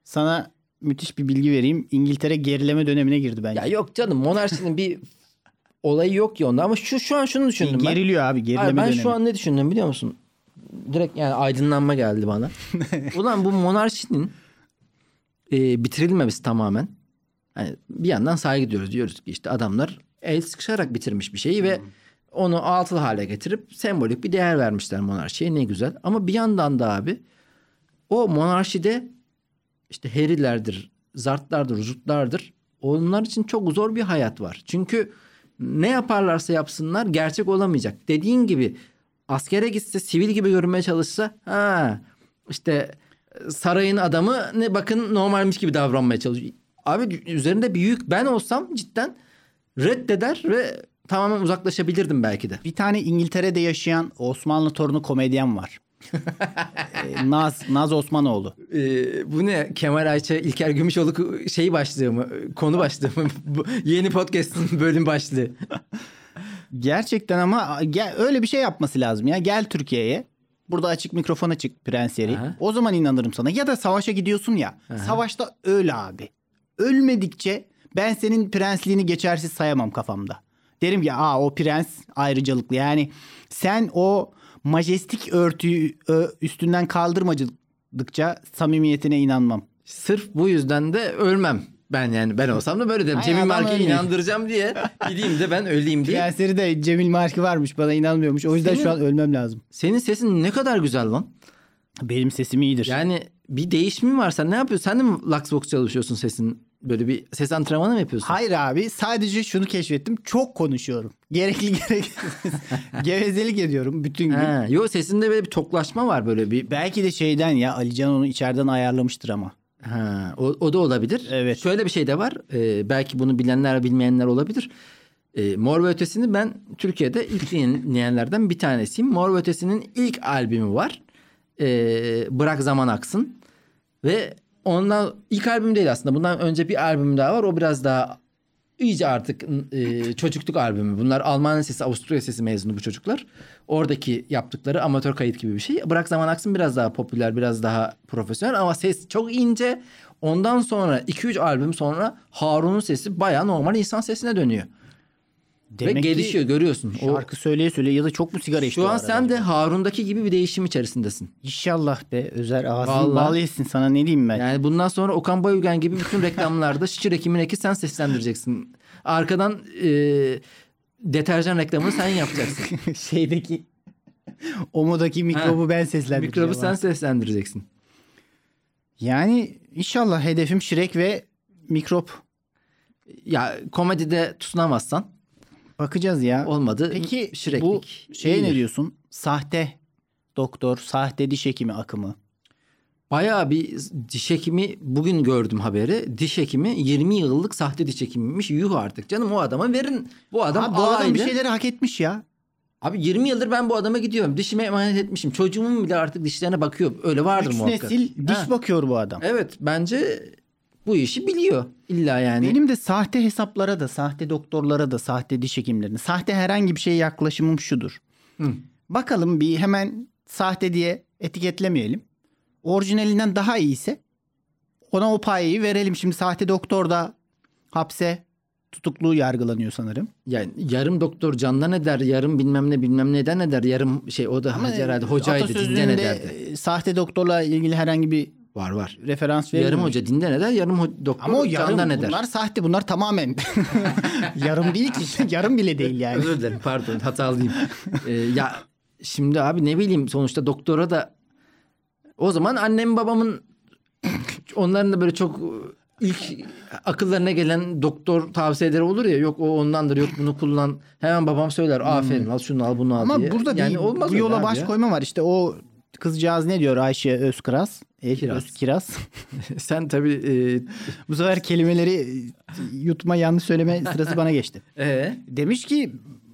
sana müthiş bir bilgi vereyim. İngiltere gerileme dönemine girdi bence. Ya yok canım monarşinin bir olayı yok ki onda ama şu şu an şunu düşündüm ben. Geriliyor abi gerileme Hayır, ben dönemi. şu an ne düşündüm biliyor musun? Direkt yani aydınlanma geldi bana. Ulan bu monarşinin e, bitirilmemesi tamamen. Hani bir yandan saygı duyuyoruz. Diyoruz ki işte adamlar el sıkışarak bitirmiş bir şeyi ve onu altılı hale getirip sembolik bir değer vermişler monarşiye. Ne güzel. Ama bir yandan da abi o monarşide işte herilerdir, zartlardır, zurtlardır. Onlar için çok zor bir hayat var. Çünkü ne yaparlarsa yapsınlar gerçek olamayacak. Dediğin gibi askere gitse sivil gibi görünmeye çalışsa ha işte sarayın adamı ne bakın normalmiş gibi davranmaya çalışıyor. Abi üzerinde bir yük ben olsam cidden reddeder ve tamamen uzaklaşabilirdim belki de. Bir tane İngiltere'de yaşayan Osmanlı torunu komedyen var. Ee, Naz, Naz Osmanoğlu. Ee, bu ne? Kemal Ayça, İlker Gümüşoluk şey başlığı mı? Konu başlığı mı? Yeni podcast'ın bölüm başlığı. Gerçekten ama gel, öyle bir şey yapması lazım ya. Gel Türkiye'ye. Burada açık mikrofona çık Prens Harry. Aha. O zaman inanırım sana. Ya da savaşa gidiyorsun ya. Savaşta öyle abi. Ölmedikçe ben senin prensliğini geçersiz sayamam kafamda. Derim ki aa o prens ayrıcalıklı. Yani sen o majestik örtüyü üstünden kaldırmadıkça samimiyetine inanmam. Sırf bu yüzden de ölmem. Ben yani ben olsam da böyle derim. Cemil ölmüyor. inandıracağım diye gideyim de ben öleyim diye. Prensleri de Cemil Marki varmış bana inanmıyormuş. O yüzden Senin- şu an ölmem lazım. Senin sesin ne kadar güzel lan. Benim sesim iyidir. Yani bir değişimin var. Sen ne yapıyorsun? Sen de mi Luxbox çalışıyorsun sesin? Böyle bir ses antrenmanı mı yapıyorsun? Hayır abi sadece şunu keşfettim. Çok konuşuyorum. Gerekli gereksiz. Gevezelik ediyorum bütün gün. Ha, yo sesinde böyle bir toklaşma var böyle bir. Belki de şeyden ya Alican onu içeriden ayarlamıştır ama. Ha, o, o da olabilir. Evet. Şöyle bir şey de var. Ee, belki bunu bilenler bilmeyenler olabilir. Ee, Mor ve Ötesi'ni ben Türkiye'de ilk dinleyenlerden bir tanesiyim. Mor ve Ötesi'nin ilk albümü var. Ee, Bırak Zaman Aksın. Ve ondan ilk albüm değil aslında. Bundan önce bir albüm daha var. O biraz daha iyice artık e, çocukluk albümü. Bunlar Alman sesi, Avusturya sesi mezunu bu çocuklar. Oradaki yaptıkları amatör kayıt gibi bir şey. Bırak Zaman Aksın biraz daha popüler, biraz daha profesyonel ama ses çok ince. Ondan sonra 2-3 albüm sonra Harun'un sesi bayağı normal insan sesine dönüyor. Demek Ve ki gelişiyor görüyorsun. O, Şarkı söyleye söyleye ya da çok mu sigara içti şu o an sen de Harun'daki gibi bir değişim içerisindesin. İnşallah be Özer ağzını Vallahi. bağlı etsin sana ne diyeyim ben. Yani bundan sonra Okan Bayülgen gibi bütün reklamlarda şişir ekimin eki sen seslendireceksin. Arkadan e, deterjan reklamını sen yapacaksın. Şeydeki omodaki mikrobu ben seslendireceğim. Mikrobu sen seslendireceksin. Yani inşallah hedefim Şirek ve mikrop. Ya komedide tutunamazsan Bakacağız ya. olmadı. Peki Şireklik bu şeye iyidir. ne diyorsun? Sahte doktor, sahte diş hekimi akımı. Bayağı bir diş hekimi bugün gördüm haberi. Diş hekimi 20 yıllık sahte diş hekimiymiş. Yuh artık canım o adama verin. Bu adam Abi bu adam bir şeyleri hak etmiş ya. Abi 20 yıldır ben bu adama gidiyorum. Dişime emanet etmişim. Çocuğumun bile artık dişlerine bakıyor. Öyle vardır Üç muhakkak. nesil diş Ha. bakıyor bu adam. Evet bence bu işi biliyor. İlla yani. Benim de sahte hesaplara da, sahte doktorlara da, sahte diş hekimlerine, sahte herhangi bir şeye yaklaşımım şudur. Hı. Bakalım bir hemen sahte diye etiketlemeyelim. Orijinalinden daha iyiyse ona o payı verelim. Şimdi sahte doktor da hapse tutuklu yargılanıyor sanırım. Yani yarım doktor candan eder, yarım bilmem ne bilmem neden eder, yarım şey o da herhalde hocaydı dinden ederdi. sahte doktorla ilgili herhangi bir Var var. referans verilmiyor. Yarım hoca dinden eder, yarım ho- doktor Ama o yarım candan eder. bunlar sahte bunlar tamamen. yarım değil ki yarım bile değil yani. Özür dilerim pardon hatalıyım. Ee, ya şimdi abi ne bileyim sonuçta doktora da o zaman annem babamın onların da böyle çok ilk akıllarına gelen doktor tavsiyeleri olur ya yok o ondandır yok bunu kullan hemen babam söyler aferin al şunu al bunu al Hmm. Ama diye. burada yani bir olmaz bu yola baş ya. koyma var. İşte o kızcağız ne diyor Ayşe Özkiraz? E, Kiraz. Özkiraz. Sen tabii bu sefer kelimeleri e, yutma yanlış söyleme sırası bana geçti. e, e, Demiş ki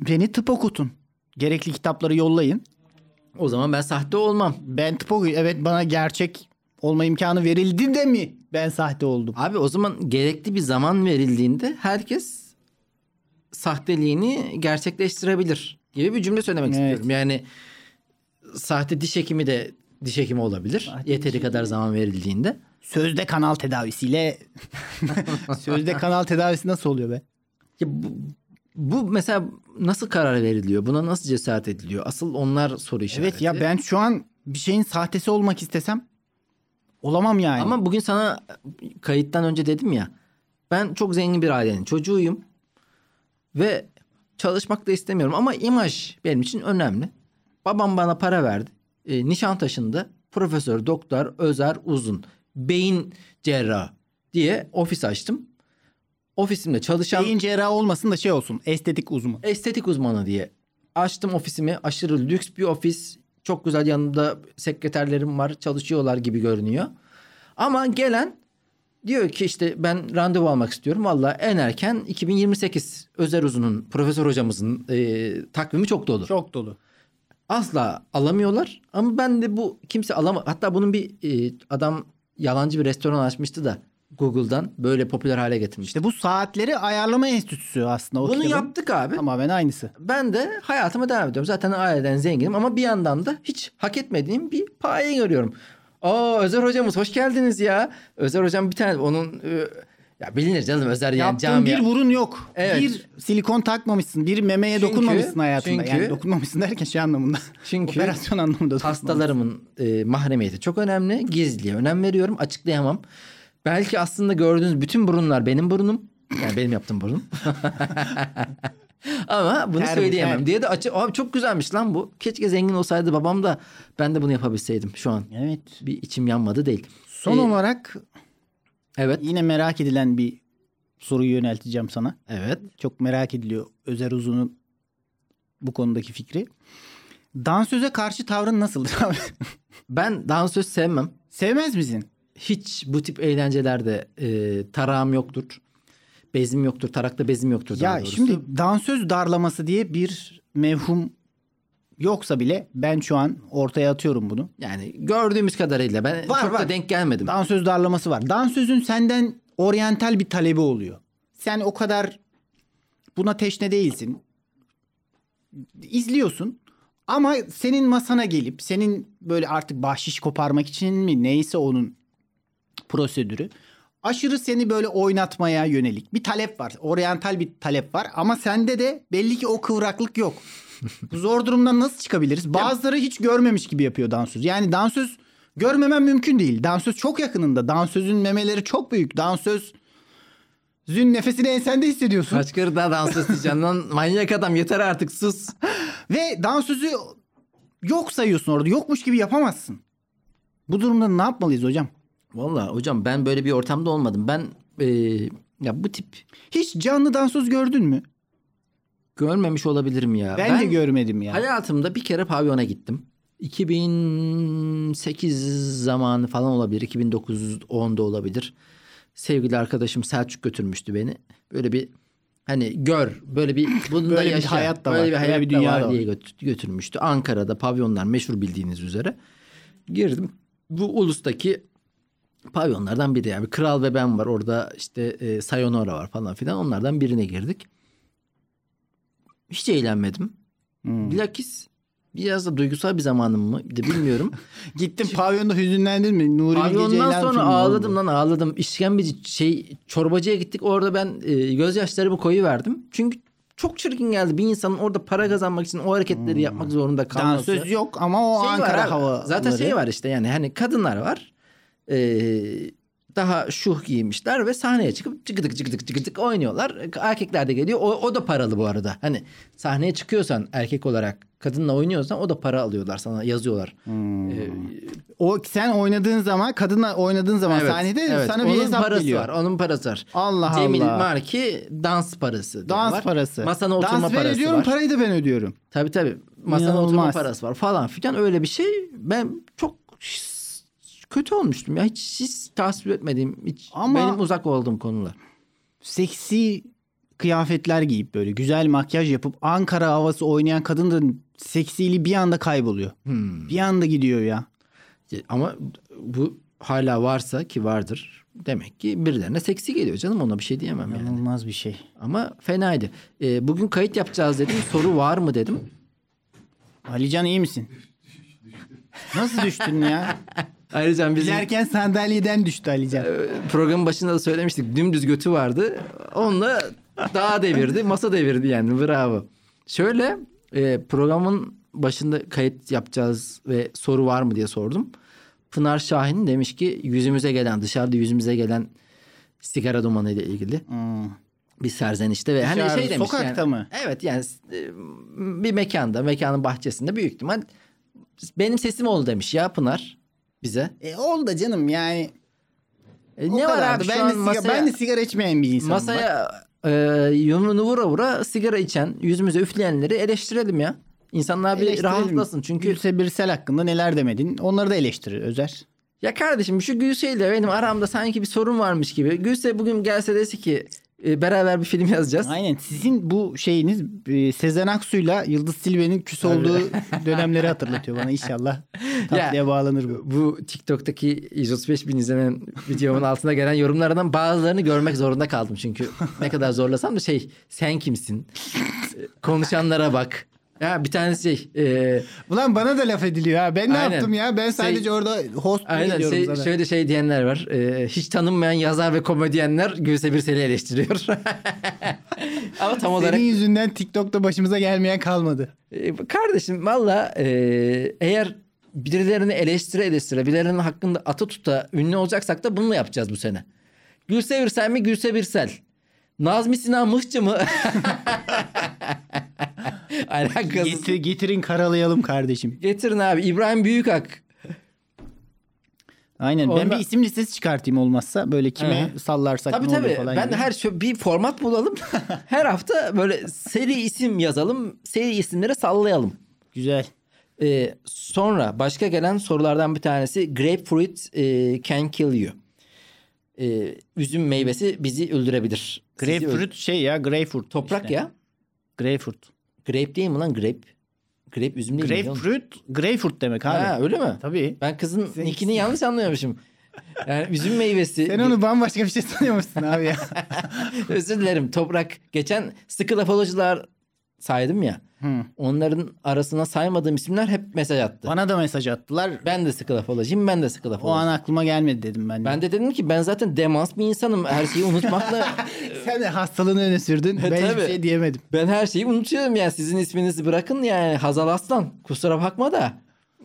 beni tıp okutun. Gerekli kitapları yollayın. o zaman ben sahte olmam. Ben tıp okuyayım. Evet bana gerçek olma imkanı verildi de mi ben sahte oldum? Abi o zaman gerekli bir zaman verildiğinde herkes sahteliğini gerçekleştirebilir gibi bir cümle söylemek Evet. istiyorum. Yani sahte diş hekimi de diş hekimi olabilir. Sahte Yeteri diş kadar zaman verildiğinde. Sözde kanal tedavisiyle sözde kanal tedavisi nasıl oluyor be? Ya bu, bu mesela nasıl karar veriliyor? Buna nasıl cesaret ediliyor? Asıl onlar soru işareti. Evet ya ben şu an bir şeyin sahtesi olmak istesem olamam yani. Ama bugün sana kayıttan önce dedim ya. Ben çok zengin bir ailenin çocuğuyum. Ve çalışmak da istemiyorum. Ama imaj benim için önemli. Babam bana para verdi. E, Nişantaşı'nda Profesör Doktor Özer Uzun beyin cerrahı diye ofis açtım. Ofisimde çalışan beyin cerrahı olmasın da şey olsun estetik uzman. estetik uzmanı diye açtım ofisimi. Aşırı lüks bir ofis. Çok güzel yanımda sekreterlerim var. Çalışıyorlar gibi görünüyor. Ama gelen diyor ki işte ben randevu almak istiyorum. Valla en erken 2028 Özer Uzun'un profesör hocamızın e, takvimi çok dolu. Çok dolu. Asla alamıyorlar ama ben de bu kimse alama. Hatta bunun bir e, adam yalancı bir restoran açmıştı da Google'dan böyle popüler hale getirmişti. İşte bu saatleri ayarlama enstitüsü aslında. O Bunu kitabın yaptık abi. Tamamen aynısı. Ben de hayatıma devam ediyorum. Zaten aileden zenginim ama bir yandan da hiç hak etmediğim bir paye görüyorum. Aa Özer hocamız hoş geldiniz ya. Özer hocam bir tane onun e, ya bilinir canım Özer yani Yaptığın cami. bir burun yok. Evet. Bir silikon takmamışsın. Bir memeye Çünkü- dokunmamışsın hayatında. çünkü- yani dokunmamışsın derken şey anlamında. Çünkü Operasyon anlamında hastalarımın e, mahremiyeti çok önemli. Gizliliğe önem veriyorum. Açıklayamam. Belki aslında gördüğünüz bütün burunlar benim burunum. Yani benim yaptığım burun. Ama bunu bu, söyleyemem ter. diye de açık. Abi çok güzelmiş lan bu. Keşke zengin olsaydı babam da ben de bunu yapabilseydim şu an. Evet. Bir içim yanmadı değil. Son Ee, olarak Evet. yine merak edilen bir soruyu yönelteceğim sana. Evet. Çok merak ediliyor Özer Uzun'un bu konudaki fikri. Dansöze karşı tavrın nasıldır abi? Ben dansöz sevmem. Sevmez misin? Hiç bu tip eğlencelerde e, tarağım yoktur. Bezim yoktur. Tarakta bezim yoktur. Ya doğrusu. şimdi dansöz darlaması diye bir mevhum yoksa bile ben şu an ortaya atıyorum bunu. Yani gördüğümüz kadarıyla ben Var, çok var. da denk gelmedim. Dansöz darlaması var. Dansözün senden oryantal bir talebi oluyor. Sen o kadar buna teşne değilsin. İzliyorsun. Ama senin masana gelip senin böyle artık bahşiş koparmak için mi neyse onun prosedürü. Aşırı seni böyle oynatmaya yönelik bir talep var. Oryantal bir talep var ama sende de belli ki o kıvraklık yok. Bu zor durumdan nasıl çıkabiliriz? Bazıları hiç görmemiş gibi yapıyor dansöz. Yani dansöz görmemen mümkün değil. Dansöz çok yakınında. Dansözün memeleri çok büyük. Dansöz Zün nefesini ensende hissediyorsun. Kaç kere daha dans edeceğim lan manyak adam yeter artık sus. Ve dansözü yok sayıyorsun orada. Yokmuş gibi yapamazsın. Bu durumda ne yapmalıyız hocam? Vallahi hocam ben böyle bir ortamda olmadım. Ben e, ya bu tip Hiç canlı dansöz gördün mü? görmemiş olabilirim ya. Ben, de görmedim ya. Hayatımda bir kere pavyona gittim. 2008 zamanı falan olabilir. 2009-10'da olabilir. Sevgili arkadaşım Selçuk götürmüştü beni. Böyle bir hani gör böyle bir bunu da Böyle bir yaşa. hayat da böyle var, bir böyle hayat bir da dünya var da var. diye götü- götürmüştü. Ankara'da pavyonlar meşhur bildiğiniz üzere. Girdim. Bu ulustaki pavyonlardan biri yani Kral ve Ben var orada işte e, Sayonara var falan filan onlardan birine girdik. Hiç eğlenmedim. Hmm. Bilakis Biraz da duygusal bir zamanım mı? De bilmiyorum. Gittin pavyonda hüzünlendin mi? Nuri Abi Bilge ondan Ceylan sonra ağladım oldu. lan ağladım. İşkembeci şey çorbacıya gittik. Orada ben e, gözyaşlarımı koyu verdim. Çünkü çok çirkin geldi. Bir insanın orada para kazanmak için o hareketleri yapmak zorunda kalması. Dansöz yok ama o Şey Ankara havaları. Zaten şey var işte yani hani kadınlar var. Ee, daha şuh giymişler ve sahneye çıkıp çıkıdık çıkıdık çıkıdık oynuyorlar. Erkekler de geliyor. O, o da paralı bu arada. Hani sahneye çıkıyorsan erkek olarak kadınla oynuyorsan o da para alıyorlar sana yazıyorlar. Ee, O sen oynadığın zaman kadınla oynadığın zaman evet, sahnede evet. sana bir Onun hesap parası geliyor. var. Onun parası var. Allah Cemil Allah. Marki dans parası. Dans diyorlar. parası. Masana oturma Dans parası ödüyorum var. parayı da ben ödüyorum. Tabii tabii. Masana İnanılmaz. oturma parası var falan filan öyle bir şey. Ben çok kötü olmuştum ya. Hiç, hiç tasvip etmediğim, hiç Ama- benim uzak olduğum konular. Seksi kıyafetler giyip böyle güzel makyaj yapıp Ankara havası oynayan kadın da seksiliği bir anda kayboluyor. Hmm. Bir anda gidiyor ya. Ama bu hala varsa ki vardır. Demek ki birilerine seksi geliyor canım ona bir şey diyemem yani. İnanılmaz bir şey. Ama fenaydı. Ee, bugün kayıt yapacağız dedim. Soru var mı dedim. Alican iyi misin? Nasıl düştün ya? Ayrıca bizim Bilerken sandalyeden düştü Alican. programın başında da söylemiştik. Dümdüz götü vardı. Onunla dağ devirdi, masa devirdi yani. Bravo. Şöyle e, programın başında kayıt yapacağız ve soru var mı diye sordum. Pınar Şahin demiş ki yüzümüze gelen, dışarıda yüzümüze gelen sigara dumanı ile ilgili Hmm. bir serzenişte ve hani Dışarıda, şey demiş sokakta yani, mı? Evet yani e, bir mekanda, mekanın bahçesinde büyük ihtimal benim sesim oldu demiş ya Pınar bize. E oldu da canım yani. E, o ne var abi şu ben an de sigara, masaya... ben de sigara içmeyen bir insanım. bak. Masaya e, yumruğunu vura vura sigara içen, yüzümüze üfleyenleri eleştirelim ya. İnsanlar bir rahatlasın. Çünkü Gülse Birsel hakkında neler demedin onları da eleştirir Özer. ya kardeşim şu Gülse ile benim aramda sanki bir sorun varmış gibi. Gülse bugün gelse dese ki e, beraber bir film yazacağız. Aynen sizin bu şeyiniz e, Sezen Aksu'yla Yıldız Silve'nin küs olduğu dönemleri hatırlatıyor bana inşallah. Tatlıya bağlanır bu. Bu TikTok'taki 135 bin izlenen videomun altına gelen yorumlardan bazılarını görmek zorunda kaldım. Çünkü ne kadar zorlasam da şey sen kimsin? E, Konuşanlara bak. Ya bir tanesi şey e, Ulan bana da laf ediliyor ha. Ben ne Aynen. yaptım ya? Ben sadece Şey- orada host Aynen ediyorum şey, sana. şöyle şey diyenler var. Ee, hiç tanınmayan yazar ve komedyenler Gülse Birsel'i eleştiriyor. Ama tam olarak Senin yüzünden TikTok'ta başımıza gelmeyen kalmadı. Ee, kardeşim valla e, eğer birilerini eleştire eleştire birilerinin hakkında atı tuta ünlü olacaksak da bunu yapacağız bu sene. Gülse Birsel mi Gülse Birsel? Nazmi Sinan Mıhçı mı? Alakasız. Getir, getirin karalayalım kardeşim. Getirin abi İbrahim Büyükak. Aynen. Ben Ondan- bir isim listesi çıkartayım olmazsa. Böyle kime Hı. sallarsak Tabii ne olur tabii. falan. Ben gibi. her şey bir format bulalım. her hafta böyle seri isim yazalım. Seri isimleri sallayalım. Güzel. Ee, sonra başka gelen sorulardan bir tanesi grapefruit e, can kill you. Ee, üzüm meyvesi bizi öldürebilir. Grapefruit şey ya grapefruit. Toprak işte. ya. Grapefruit. Grape değil mi lan grape? Grape üzüm değil mi? Grapefruit, grapefruit demek abi. Ha öyle mi? Tabii. Ben kızın Sen- nickini yanlış anlıyormuşum. Yani üzüm meyvesi. Sen onu bambaşka bir şey sanıyormuşsun abi ya. Özür dilerim. Toprak. Geçen sıkı lafolocular saydım ya. Hı. Onların arasına saymadığım isimler hep mesaj attı. Bana da mesaj attılar. Ben de sıkı lafolojiyim. Ben de sıkı O lafolojiyim. an aklıma gelmedi dedim ben de. Ben de dedim ki ben zaten demans bir insanım. Her şeyi unutmakla Sen de hastalığını öne sürdün. ben hiçbir Tabii. şey diyemedim. ben her şeyi unutuyorum yani sizin isminizi bırakın yani Hazal Aslan. Kusura bakma da.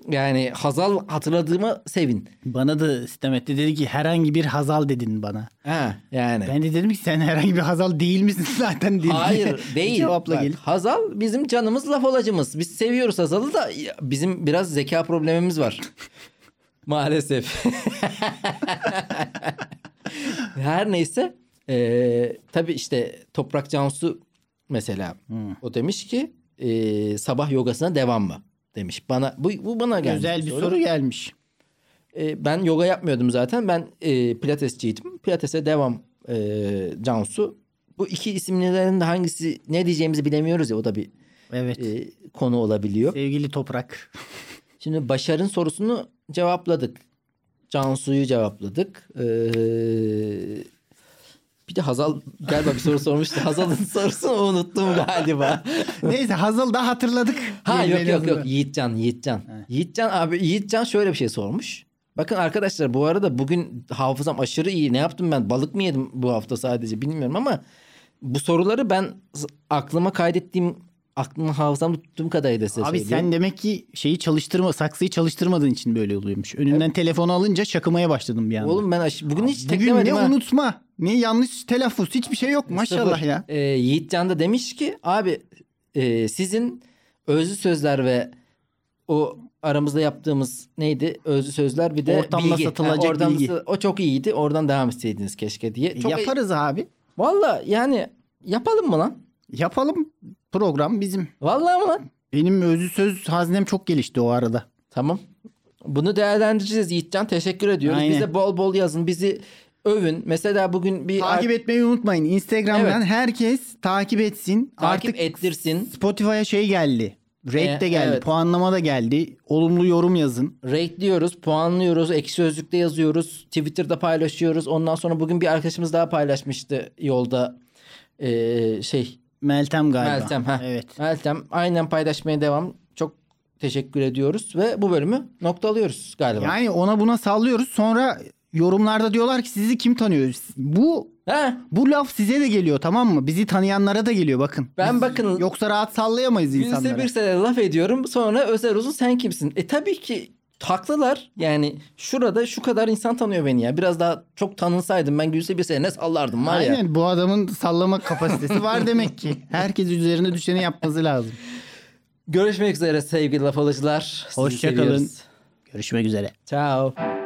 Yani Hazal hatırladığıma sevin. Bana da sitem etti. Dedi ki herhangi bir hazal dedin bana. Ha yani. Ben de dedim ki sen herhangi bir hazal değil misin zaten dedi. Hayır değil. Cevapla Bak, gel. Hazal bizim canımız laf olacımız. Biz seviyoruz Hazal'ı da bizim biraz zeka problemimiz var. Maalesef. Her neyse. Ee, tabii işte Toprak Cansu mesela o demiş ki e, sabah yogasına devam mı demiş. Bana bu, bu bana gelmiş. Güzel bir soru gelmiş. E, ben yoga yapmıyordum zaten. Ben e, pilatesçiydim. Pilatese devam e, Cansu. Bu iki isimlerin de hangisi ne diyeceğimizi bilemiyoruz ya o da bir Evet. e, konu olabiliyor. Sevgili Toprak. Şimdi Başar'ın sorusunu cevapladık. Cansu'yu cevapladık. Ee, Bir de Hazal galiba bir soru sormuştu. Hazal'ın sorusunu unuttum galiba. Neyse Hazal da hatırladık. ha yok yok yok. Yiğitcan Yiğitcan. Yiğitcan abi Yiğitcan şöyle bir şey sormuş. Bakın arkadaşlar bu arada bugün hafızam aşırı iyi. Ne yaptım ben? Balık mı yedim bu hafta sadece bilmiyorum ama bu soruları ben aklıma kaydettiğim aklıma hafızamda tuttuğum kadarıyla size Abi söylüyorum. sen demek ki şeyi çalıştırma, saksıyı çalıştırmadığın için böyle oluyormuş. Önünden telefonu alınca şakımaya başladım bir anda. Oğlum ben aş- bugün hiç Bugün teklemedim ne ha. unutma, ne yanlış telaffuz, hiçbir şey yok maşallah ya. Ee, Yiğitcan da demiş ki abi e, sizin özlü sözler ve o aramızda yaptığımız neydi? Özlü sözler bir de Ortamda bilgi. satılacak oradan bilgi. O çok iyiydi. Oradan devam etseydiniz keşke diye. Çok Yaparız abi. Valla yani yapalım mı lan? Yapalım. Program bizim. Vallahi mı lan? Benim özü söz haznem çok gelişti o arada. Tamam. Bunu değerlendireceğiz Yiğitcan. Teşekkür ediyoruz. Aynen. Bize bol bol yazın. Bizi övün. Mesela bugün bir Takip etmeyi unutmayın. Instagram'dan Evet. herkes takip etsin. takip Artık ettirsin. Spotify'a şey geldi. Rate E, de geldi. evet. Puanlama da geldi. Olumlu yorum yazın. Rate'liyoruz, puanlıyoruz, ekşi sözlükte yazıyoruz, Twitter'da paylaşıyoruz. Ondan sonra bugün bir arkadaşımız daha paylaşmıştı yolda ee, şey Meltem galiba. Meltem. Heh. Evet. Meltem aynen paylaşmaya devam. Çok teşekkür ediyoruz ve bu bölümü noktalıyoruz galiba. Yani ona buna sallıyoruz. Sonra yorumlarda diyorlar ki sizi kim tanıyor? Bu Ha, bu laf size de geliyor tamam mı? Bizi tanıyanlara da geliyor bakın. Ben Biz bakın- yoksa rahat sallayamayız Günse insanlara. bir sene laf ediyorum sonra Özer Uzun sen kimsin? E tabii ki haklılar. Yani şurada şu kadar insan tanıyor beni ya. Biraz daha çok tanınsaydım ben Gülse bir sene ne sallardım var ya. Aynen bu adamın sallama kapasitesi var demek ki. Herkes üzerine düşeni yapması lazım. Görüşmek üzere sevgili laf alıcılar. Sizi Hoşça kalın. seviyoruz. Görüşmek üzere. Ciao.